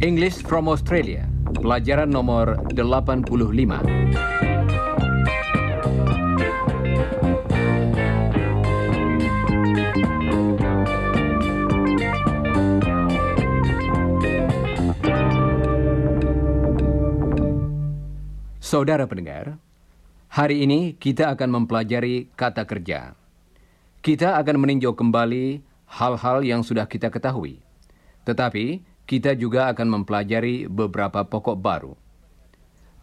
English from Australia, pelajaran nomor 85. Saudara pendengar, hari ini kita akan mempelajari kata kerja. Kita akan meninjau kembali hal-hal yang sudah kita ketahui. Tetapi, kita juga akan mempelajari beberapa pokok baru.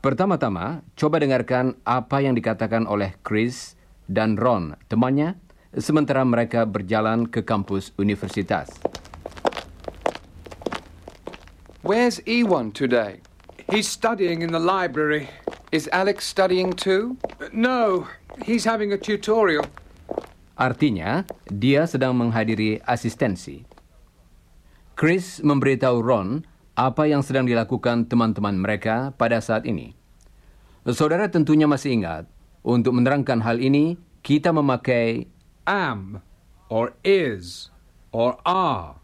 Pertama-tama, coba dengarkan apa yang dikatakan oleh Chris dan Ron, temannya, sementara mereka berjalan ke kampus universitas. Where's Ewan today? He's studying in the library. Is Alex studying too? No, he's having a tutorial. Artinya, dia sedang menghadiri asistensi. Chris memberitahu Ron apa yang sedang dilakukan teman-teman mereka pada saat ini. Saudara tentunya masih ingat, untuk menerangkan hal ini, kita memakai Am, or is, or are.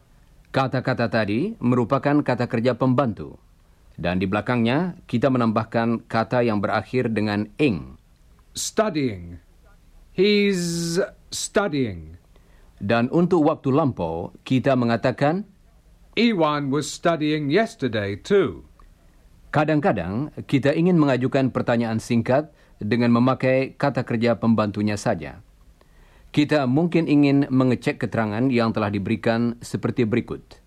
kata-kata tadi merupakan kata kerja pembantu. Dan di belakangnya, kita menambahkan kata yang berakhir dengan ing. Studying. He's studying. Dan untuk waktu lampau, kita mengatakan Ewan was studying yesterday too. Kadang-kadang kita ingin mengajukan pertanyaan singkat dengan memakai kata kerja pembantunya saja. Kita mungkin ingin mengecek keterangan yang telah diberikan seperti berikut.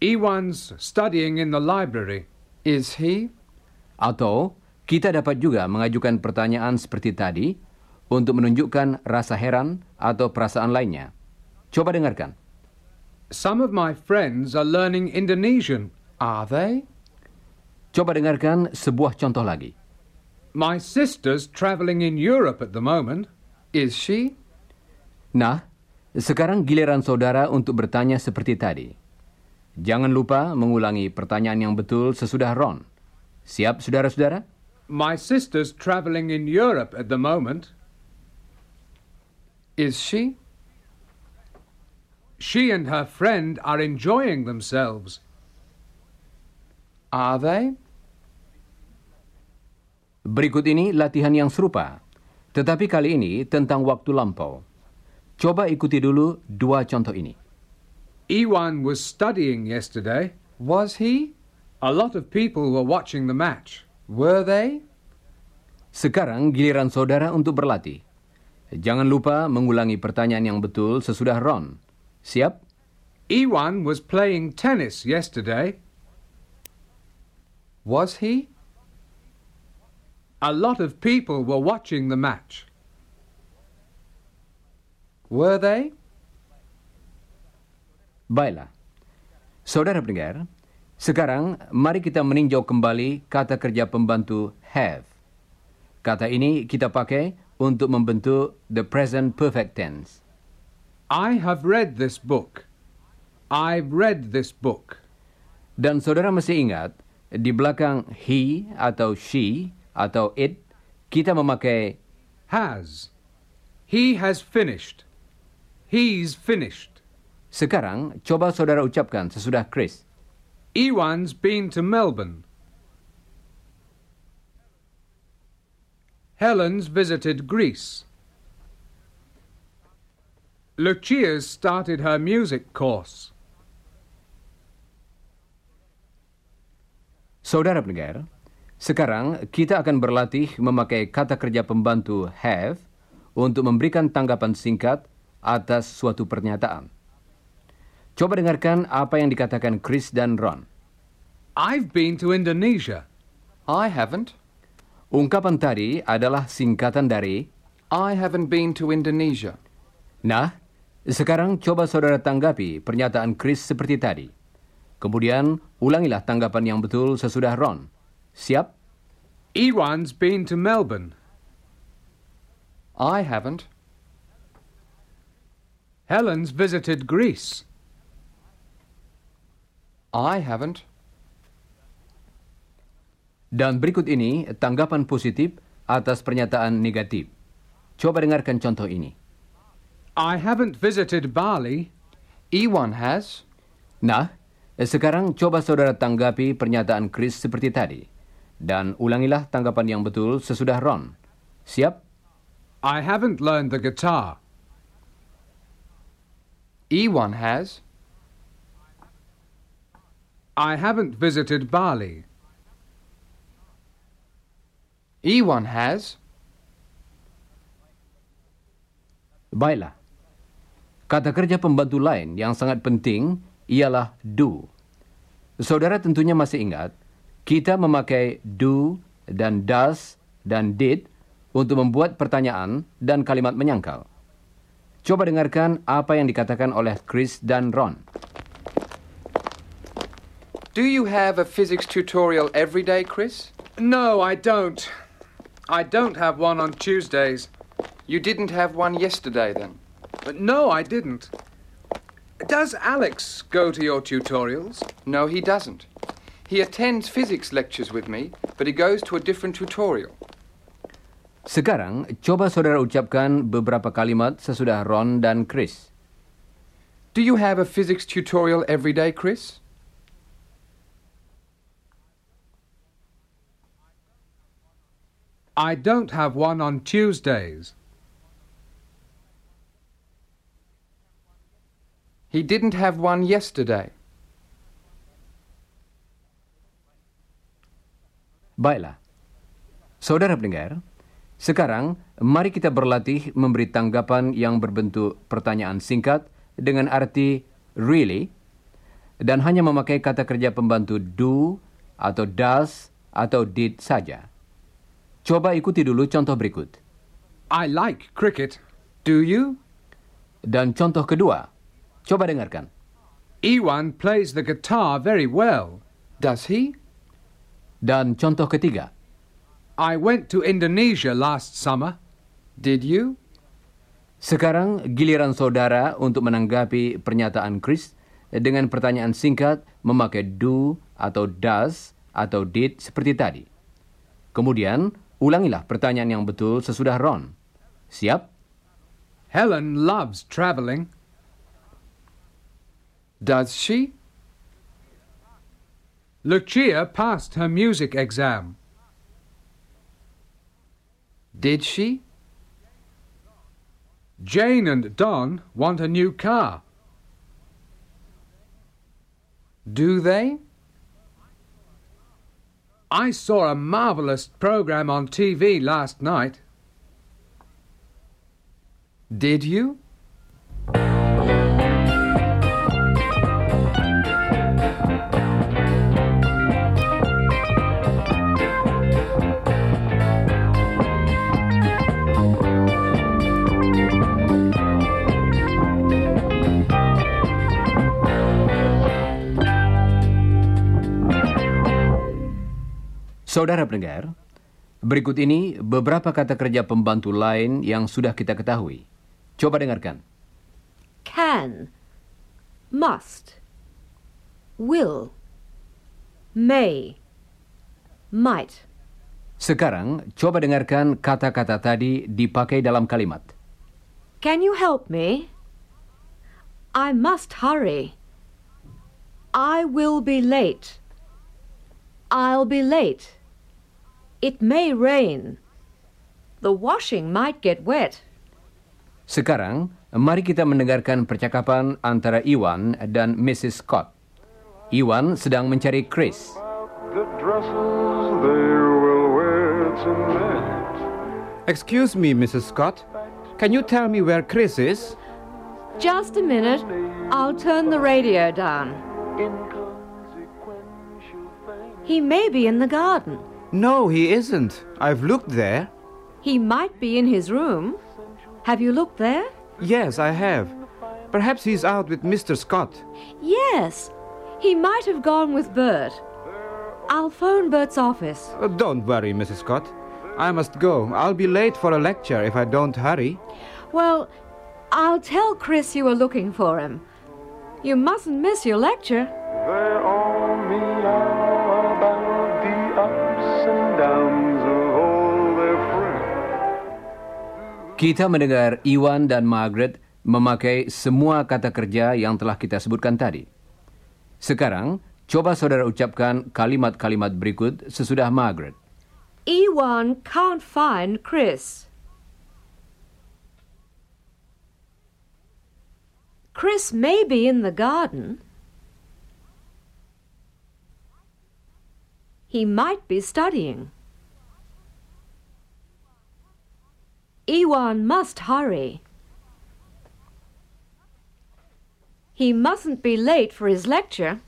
Ewan's studying in the library. Is he? Atau kita dapat juga mengajukan pertanyaan seperti tadi untuk menunjukkan rasa heran atau perasaan lainnya. Coba dengarkan. Some of my friends are learning Indonesian. Are they? Coba dengarkan sebuah contoh lagi. My sister's traveling in Europe at the moment. Is she? Nah, sekarang giliran saudara untuk bertanya seperti tadi. Jangan lupa mengulangi pertanyaan yang betul sesudah Ron. Siap, saudara-saudara? My sister's traveling in Europe at the moment. Is she? She and her friend are enjoying themselves. Are they? Berikut ini latihan yang serupa, tetapi kali ini tentang waktu lampau. Coba ikuti dulu dua contoh ini. Ewan was studying yesterday. Was he? A lot of people were watching the match. Were they? Sekarang giliran saudara untuk berlatih. Jangan lupa mengulangi pertanyaan yang betul sesudah Ron. Siap? Ewan was playing tennis yesterday. Was he? A lot of people were watching the match. Were they? Baiklah. Saudara pendengar, sekarang mari kita meninjau kembali kata kerja pembantu have. Kata ini kita pakai untuk membentuk the present perfect tense. I have read this book. I've read this book. Dan saudara mesti ingat, di belakang he atau she atau it, kita memakai Has. He has finished. He's finished. Sekarang coba saudara ucapkan sesudah Chris. Ewan's been to Melbourne. Helen's visited Greece. Lucia's started her music course. Saudara pendengar, sekarang kita akan berlatih memakai kata kerja pembantu have untuk memberikan tanggapan singkat atas suatu pernyataan. Coba dengarkan apa yang dikatakan Chris dan Ron. I've been to Indonesia. I haven't. Ungkapan tadi adalah singkatan dari I haven't been to Indonesia. Nah, sekarang coba saudara tanggapi pernyataan Chris seperti tadi. Kemudian ulangilah tanggapan yang betul sesudah Ron. Siap? Ewan's been to Melbourne. I haven't. Helen's visited Greece. I haven't. Dan berikut ini tanggapan positif atas pernyataan negatif. Coba dengarkan contoh ini. I haven't visited Bali. Ewan has. Nah, sekarang coba saudara tanggapi pernyataan Chris seperti tadi. Dan ulangilah tanggapan yang betul sesudah Ron. Siap? I haven't learned the guitar. Ewan has. I haven't visited Bali. Ewan has. Baiklah. Kata kerja pembantu lain yang sangat penting ialah do. Saudara tentunya masih ingat, kita memakai do dan does dan did untuk membuat pertanyaan dan kalimat menyangkal. Coba dengarkan apa yang dikatakan oleh Chris dan Ron. Do you have a physics tutorial every day, Chris? No, I don't. I don't have one on Tuesdays. You didn't have one yesterday, then? But no, I didn't. Does Alex go to your tutorials? No, he doesn't. He attends physics lectures with me, but he goes to a different tutorial. Sekarang, coba saudara ucapkan beberapa kalimat sesudah Ron dan Chris. Do you have a physics tutorial every day, Chris? I don't have one on Tuesdays. He didn't have one yesterday. Baiklah. Saudara pendengar, sekarang mari kita berlatih memberi tanggapan yang berbentuk pertanyaan singkat dengan arti really dan hanya memakai kata kerja pembantu do atau does atau did saja. Coba ikuti dulu contoh berikut. I like cricket. Do you? Dan contoh kedua, coba dengarkan. Ewan plays the guitar very well. Does he? Dan contoh ketiga, I went to Indonesia last summer. Did you? sekarang giliran saudara untuk menanggapi pernyataan Chris dengan pertanyaan singkat memakai do atau does atau did seperti tadi. Kemudian, ulangilah pertanyaan yang betul sesudah Ron. Siap? Helen loves traveling. Does she? Lucia passed her music exam. Did she? Jane and Don want a new car. Do they? I saw a marvelous program on TV last night. Did you? Saudara pendengar, berikut ini beberapa kata kerja pembantu lain yang sudah kita ketahui. Coba dengarkan. can, must, will, may, might. Sekarang, coba dengarkan kata-kata tadi dipakai dalam kalimat. Can you help me? I must hurry. I will be late. I'll be late. It may rain. The washing might get wet. Sekarang, mari kita mendengarkan percakapan antara Iwan dan Mrs. Scott. Iwan sedang mencari Chris. the dresses they will wear tonight. Excuse me, Mrs. Scott. Can you tell me where Chris is? Just a minute. I'll turn the radio down. He may be in the garden. No, he isn't. I've looked there. He might be in his room. Have you looked there? Yes, I have. Perhaps he's out with Mr. Scott. Yes. He might have gone with Bert. I'll phone Bert's office. Uh, don't worry, Mrs. Scott. I must go. I'll be late for a lecture if I don't hurry. Well, I'll tell Chris you were looking for him. You mustn't miss your lecture. Kita mendengar Iwan dan Margaret memakai semua kata kerja yang telah kita sebutkan tadi. Sekarang, coba saudara ucapkan kalimat-kalimat berikut sesudah Margaret. Ewan can't find Chris. Chris may be in the garden. He might be studying. Ewan must hurry. He mustn't be late for his lecture.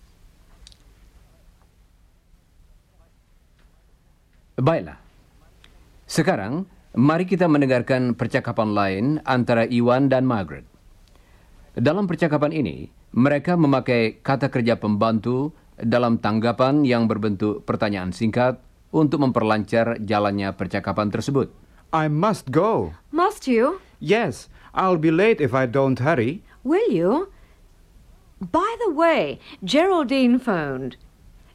Baiklah. Sekarang, mari kita mendengarkan percakapan lain antara Iwan dan Margaret. Dalam percakapan ini, mereka memakai kata kerja pembantu dalam tanggapan yang berbentuk pertanyaan singkat untuk memperlancar jalannya percakapan tersebut. I must go. Must you? Yes, I'll be late if I don't hurry. Will you? By the way, Geraldine phoned.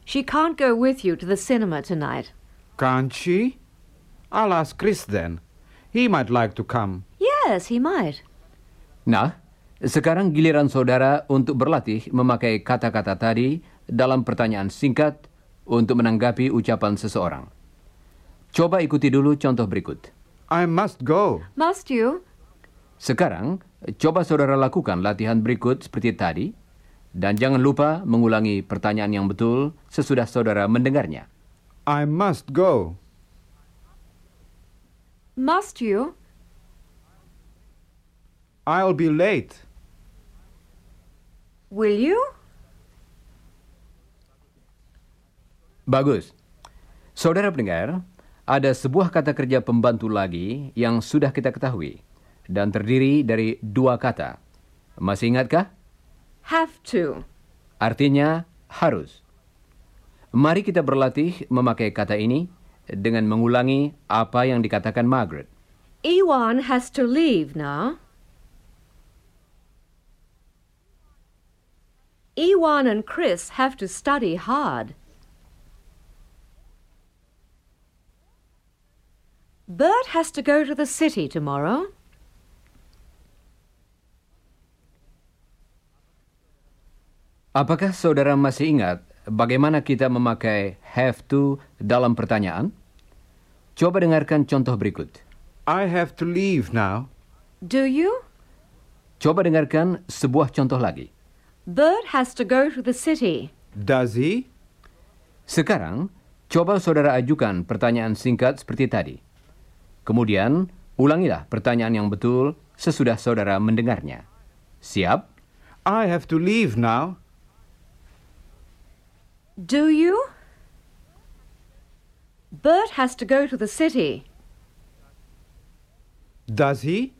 She can't go with you to the cinema tonight. Can't she? I'll ask Chris then. He might like to come. Yes, he might. Nah, sekarang giliran saudara untuk berlatih memakai kata-kata tadi dalam pertanyaan singkat untuk menanggapi ucapan seseorang. Coba ikuti dulu contoh berikut. I must go. Must you? Sekarang, coba saudara lakukan latihan berikut seperti tadi, dan jangan lupa mengulangi pertanyaan yang betul sesudah saudara mendengarnya. I must go. Must you? I'll be late. Will you? Bagus. Saudara pendengar, ada sebuah kata kerja pembantu lagi yang sudah kita ketahui dan terdiri dari dua kata. Masih ingatkah? Have to. Artinya harus. Mari kita berlatih memakai kata ini dengan mengulangi apa yang dikatakan Margaret. Ewan has to leave now. Ewan and Chris have to study hard. Bert has to go to the city tomorrow. Apakah saudara masih ingat bagaimana kita memakai have to dalam pertanyaan? Coba dengarkan contoh berikut. I have to leave now. Do you? Coba dengarkan sebuah contoh lagi. Bert has to go to the city. Does he? Sekarang, coba saudara ajukan pertanyaan singkat seperti tadi. Kemudian, ulangilah pertanyaan yang betul sesudah saudara mendengarnya. Siap? I have to leave now. Do you? Bert has to go to the city. Does he?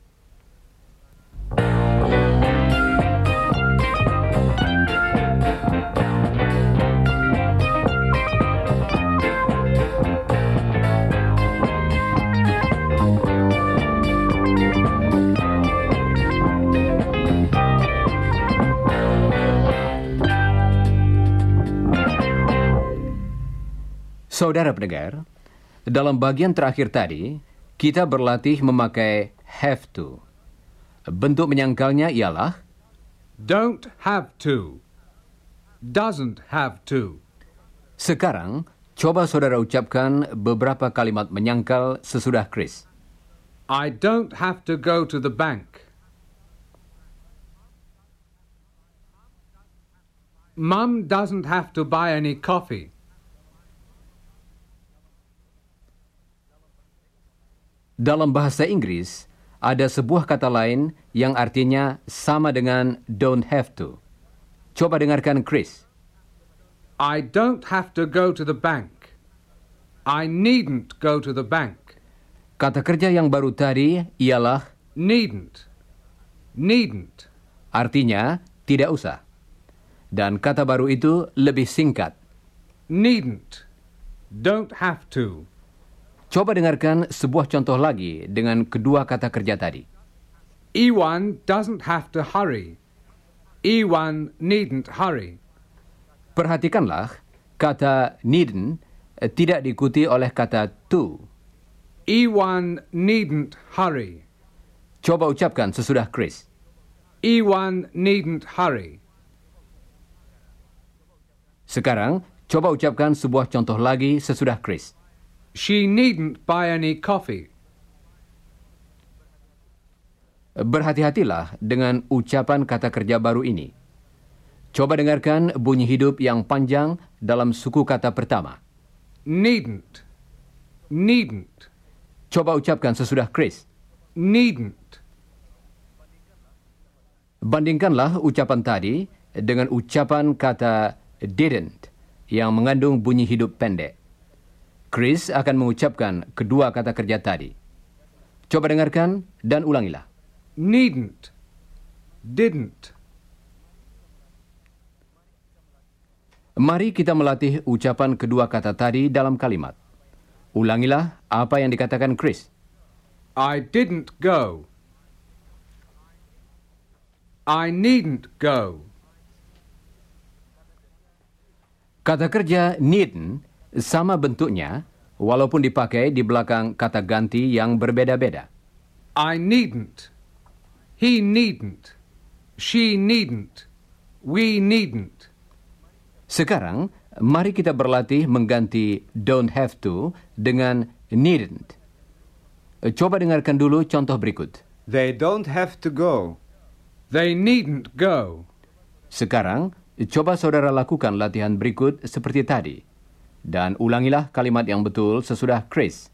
Saudara pendengar, dalam bagian terakhir tadi, kita berlatih memakai have to. Bentuk menyangkalnya ialah Don't have to. Doesn't have to. sekarang coba saudara ucapkan beberapa kalimat menyangkal sesudah Chris. I don't have to go to the bank. Mum doesn't have to buy any coffee. Dalam bahasa Inggris, ada sebuah kata lain yang artinya sama dengan don't have to. Coba dengarkan Chris. I don't have to go to the bank. I needn't go to the bank. Kata kerja yang baru tadi ialah Needn't. Needn't. artinya tidak usah. Dan kata baru itu lebih singkat. Needn't. Don't have to. Coba dengarkan sebuah contoh lagi dengan kedua kata kerja tadi. Ewan doesn't have to hurry. Ewan needn't hurry. Perhatikanlah, kata needn't eh, tidak diikuti oleh kata to. Ewan needn't hurry. Coba ucapkan sesudah Chris. Iwan needn't hurry. Sekarang, coba ucapkan sebuah contoh lagi sesudah Chris. She needn't buy any coffee. Berhati-hatilah dengan ucapan kata kerja baru ini. Coba dengarkan bunyi hidup yang panjang dalam suku kata pertama. Needn't. Needn't. Coba ucapkan sesudah Chris. Needn't. Bandingkanlah ucapan tadi dengan ucapan kata didn't yang mengandung bunyi hidup pendek. Chris akan mengucapkan kedua kata kerja tadi. Coba dengarkan dan ulangilah. Needn't. Didn't. Mari kita melatih ucapan kedua kata tadi dalam kalimat. Ulangilah apa yang dikatakan Chris. I didn't go. I needn't go. Kata kerja needn't sama bentuknya walaupun dipakai di belakang kata ganti yang berbeda-beda. I needn't. He needn't. She needn't. We needn't. Sekarang, mari kita berlatih mengganti don't have to dengan needn't. Coba dengarkan dulu contoh berikut. They don't have to go. They needn't go. Sekarang, coba saudara lakukan latihan berikut seperti tadi. Dan ulangilah kalimat yang betul sesudah Chris.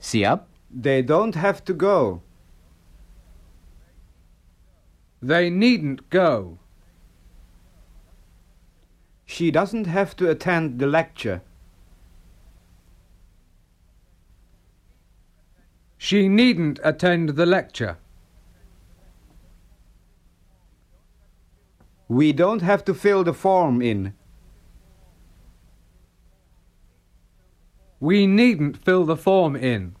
Siap? They don't have to go. They needn't go. She doesn't have to attend the lecture. She needn't attend the lecture. We don't have to fill the form in. We needn't fill the form in.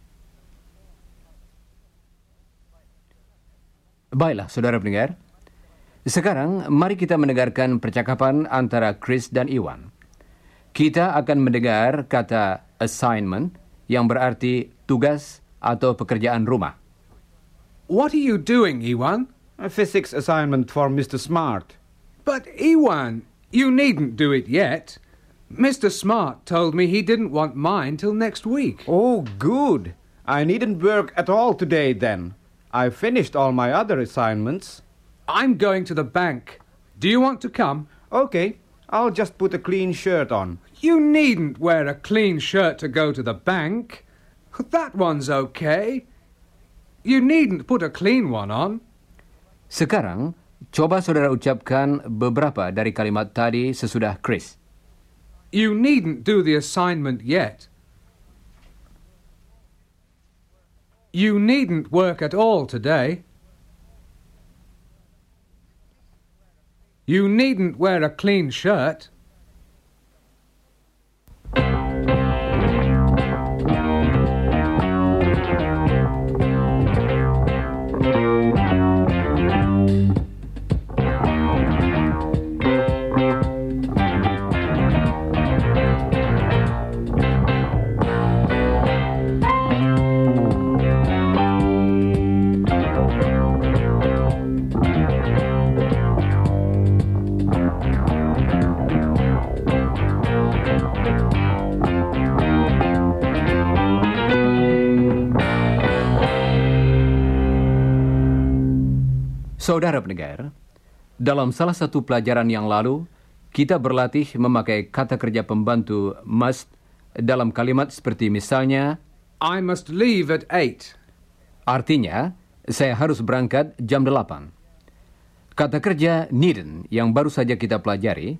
Baiklah, saudara pendengar. Sekarang, mari kita mendengarkan percakapan antara Chris dan Iwan. Kita akan mendengar kata assignment yang berarti tugas atau pekerjaan rumah. What are you doing, Iwan? A physics assignment for Mr. Smart. But, Iwan, you needn't do it yet. Mr. Smart told me he didn't want mine till next week. Oh, good. I needn't work at all today then. I've finished all my other assignments. I'm going to the bank. Do you want to come? Okay, I'll just put a clean shirt on. You needn't wear a clean shirt to go to the bank. That one's okay. You needn't put a clean one on. Sekarang, coba saudara ucapkan beberapa dari kalimat tadi sesudah Chris. You needn't do the assignment yet. You needn't work at all today. You needn't wear a clean shirt. Saudara pendengar, dalam salah satu pelajaran yang lalu, kita berlatih memakai kata kerja pembantu must dalam kalimat seperti misalnya, I must leave at eight. artinya, saya harus berangkat jam 8. Kata kerja needn't yang baru saja kita pelajari,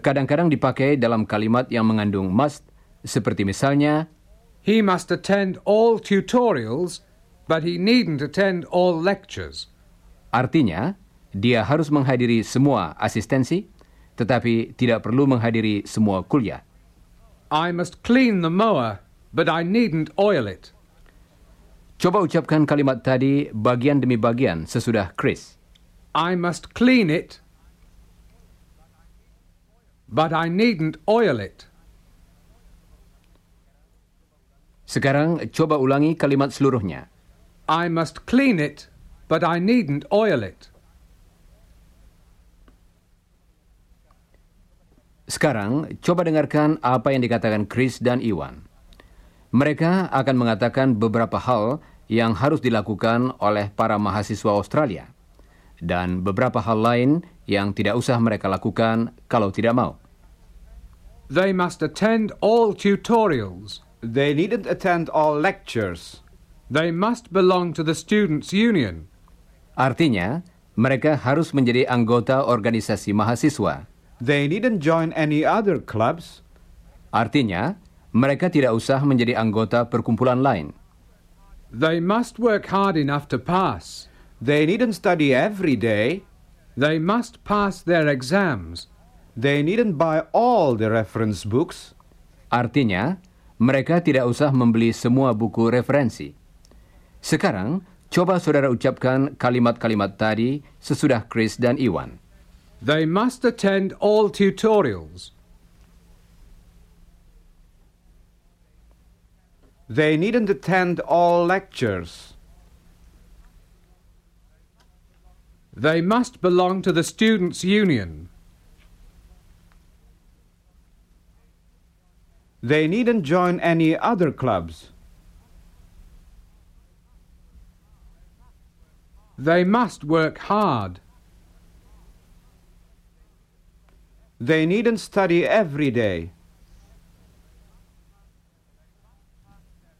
kadang-kadang dipakai dalam kalimat yang mengandung must, seperti misalnya, He must attend all tutorials, but he needn't attend all lectures. Artinya, dia harus menghadiri semua asistensi, tetapi tidak perlu menghadiri semua kuliah. I must clean the mower, but I needn't oil it. Coba ucapkan kalimat tadi bagian demi bagian sesudah Chris. I must clean it, but I needn't oil it. Sekarang coba ulangi kalimat seluruhnya. I must clean it, but I needn't oil it. Sekarang, coba dengarkan apa yang dikatakan Chris dan Iwan. Mereka akan mengatakan beberapa hal yang harus dilakukan oleh para mahasiswa Australia dan beberapa hal lain yang tidak usah mereka lakukan kalau tidak mau. They must attend all tutorials. They needn't attend all lectures. They must belong to the Students' Union. Artinya, mereka harus menjadi anggota organisasi mahasiswa. They needn't join any other clubs. Artinya, mereka tidak usah menjadi anggota perkumpulan lain. They must work hard enough to pass. They needn't study every day. They must pass their exams. They needn't buy all the reference books. Artinya, mereka tidak usah membeli semua buku referensi. Sekarang, coba saudara ucapkan kalimat-kalimat tadi sesudah Chris dan Iwan. They must attend all tutorials. They needn't attend all lectures. They must belong to the Students' Union. They needn't join any other clubs. They must work hard. They needn't study every day.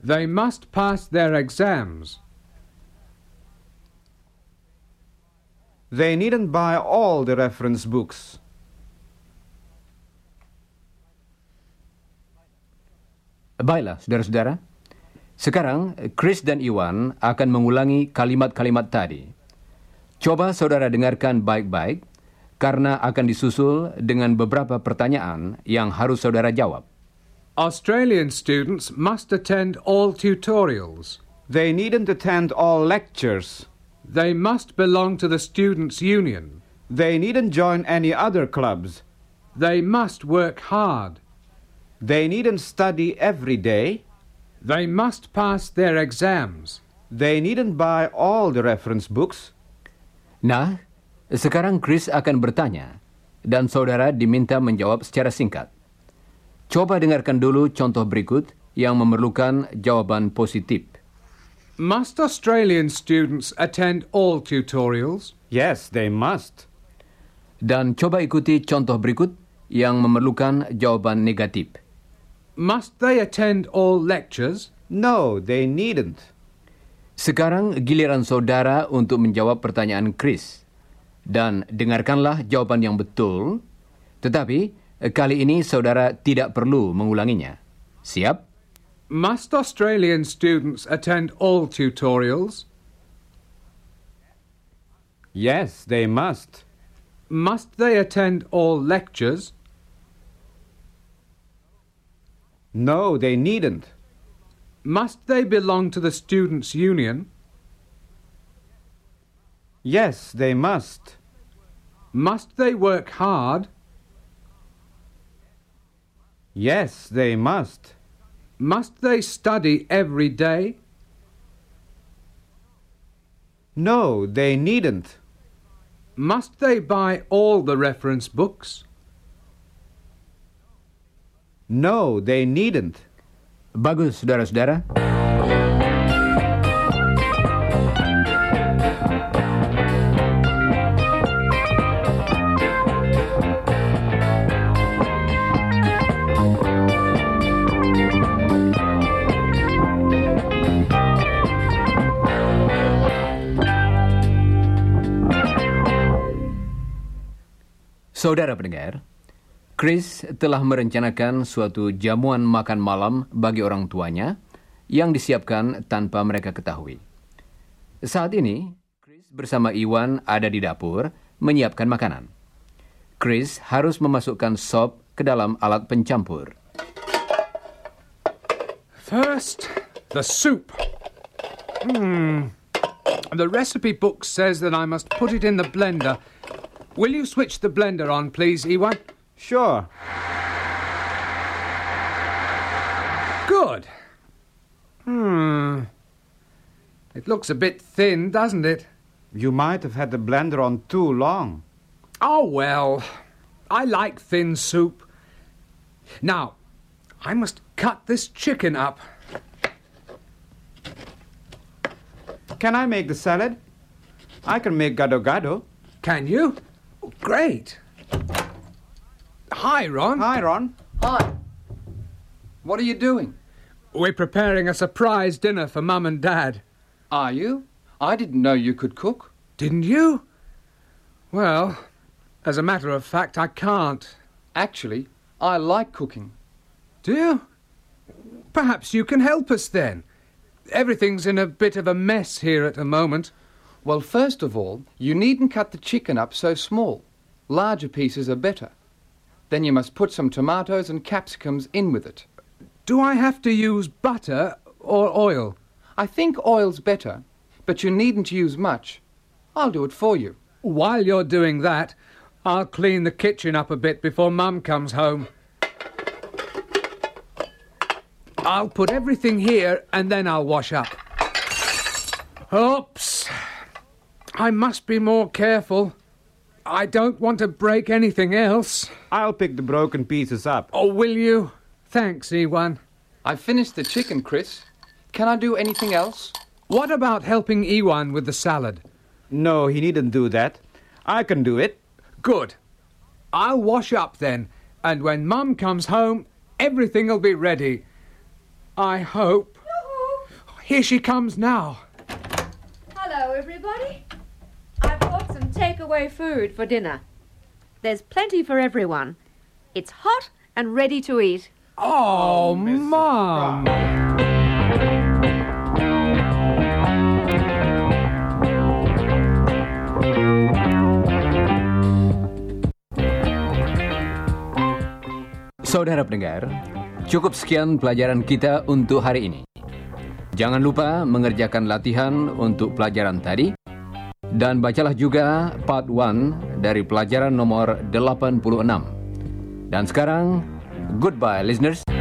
They must pass their exams. They needn't buy all the reference books. Baiklah, saudara-saudara. Sekarang, Chris dan Iwan akan mengulangi kalimat-kalimat tadi. Coba saudara dengarkan baik-baik, karena akan disusul dengan beberapa pertanyaan yang harus saudara jawab. Australian students must attend all tutorials. They needn't attend all lectures. They must belong to the Students' Union. They needn't join any other clubs. They must work hard. They needn't study every day. They must pass their exams. They needn't buy all the reference books. Nah, sekarang Chris akan bertanya, dan saudara diminta menjawab secara singkat. Coba dengarkan dulu contoh berikut yang memerlukan jawaban positif. Must Australian students attend all tutorials? Yes, they must. Dan coba ikuti contoh berikut yang memerlukan jawaban negatif. Must they attend all lectures? No, they needn't. Sekarang giliran saudara untuk menjawab pertanyaan Chris. Dan dengarkanlah jawaban yang betul, tetapi kali ini saudara tidak perlu mengulanginya. Siap? Must Australian students attend all tutorials? Yes, they must. Must they attend all lectures? No, they needn't. Must they belong to the Students' Union? Yes, they must. Must they work hard? Yes, they must. Must they study every day? No, they needn't. Must they buy all the reference books? No, they needn't. Bagus, saudara-saudara. Saudara pendengar, Chris telah merencanakan suatu jamuan makan malam bagi orang tuanya yang disiapkan tanpa mereka ketahui. Saat ini, Chris bersama Iwan ada di dapur menyiapkan makanan. Chris harus memasukkan sop ke dalam alat pencampur. First, the soup. Hmm. The recipe book says that I must put it in the blender. Will you switch the blender on, please, Ewan? Sure. Good. Hmm. It looks a bit thin, doesn't it? You might have had the blender on too long. Oh, well, I like thin soup. Now, I must cut this chicken up. Can I make the salad? I can make gado gado. Can you? Great. Hi, Ron. Hi, Ron. Hi. What are you doing? We're preparing a surprise dinner for Mum and Dad. Are you? I didn't know you could cook. Didn't you? Well, as a matter of fact, I can't. Actually, I like cooking. Do you? Perhaps you can help us then. Everything's in a bit of a mess here at the moment. Well, first of all, you needn't cut the chicken up so small. Larger pieces are better. Then you must put some tomatoes and capsicums in with it. Do I have to use butter or oil? I think oil's better, but you needn't use much. I'll do it for you. While you're doing that, I'll clean the kitchen up a bit before Mum comes home. I'll put everything here and then I'll wash up. Oops. I must be more careful. I don't want to break anything else. I'll pick the broken pieces up. Oh, will you? Thanks, Ewan. I've finished the chicken, Chris. Can I do anything else? What about helping Ewan with the salad? No, he needn't do that. I can do it. Good. I'll wash up then, and when Mum comes home, everything'll be ready. I hope. Here she comes now. Hello, everybody. Takeaway food for dinner. There's plenty for everyone. It's hot and ready to eat. Oh, Mum. Saudara pendengar, cukup sekian pelajaran kita untuk hari ini. Jangan lupa mengerjakan latihan untuk pelajaran tadi dan bacalah juga part 1 dari pelajaran nomor 86. Dan sekarang, goodbye listeners.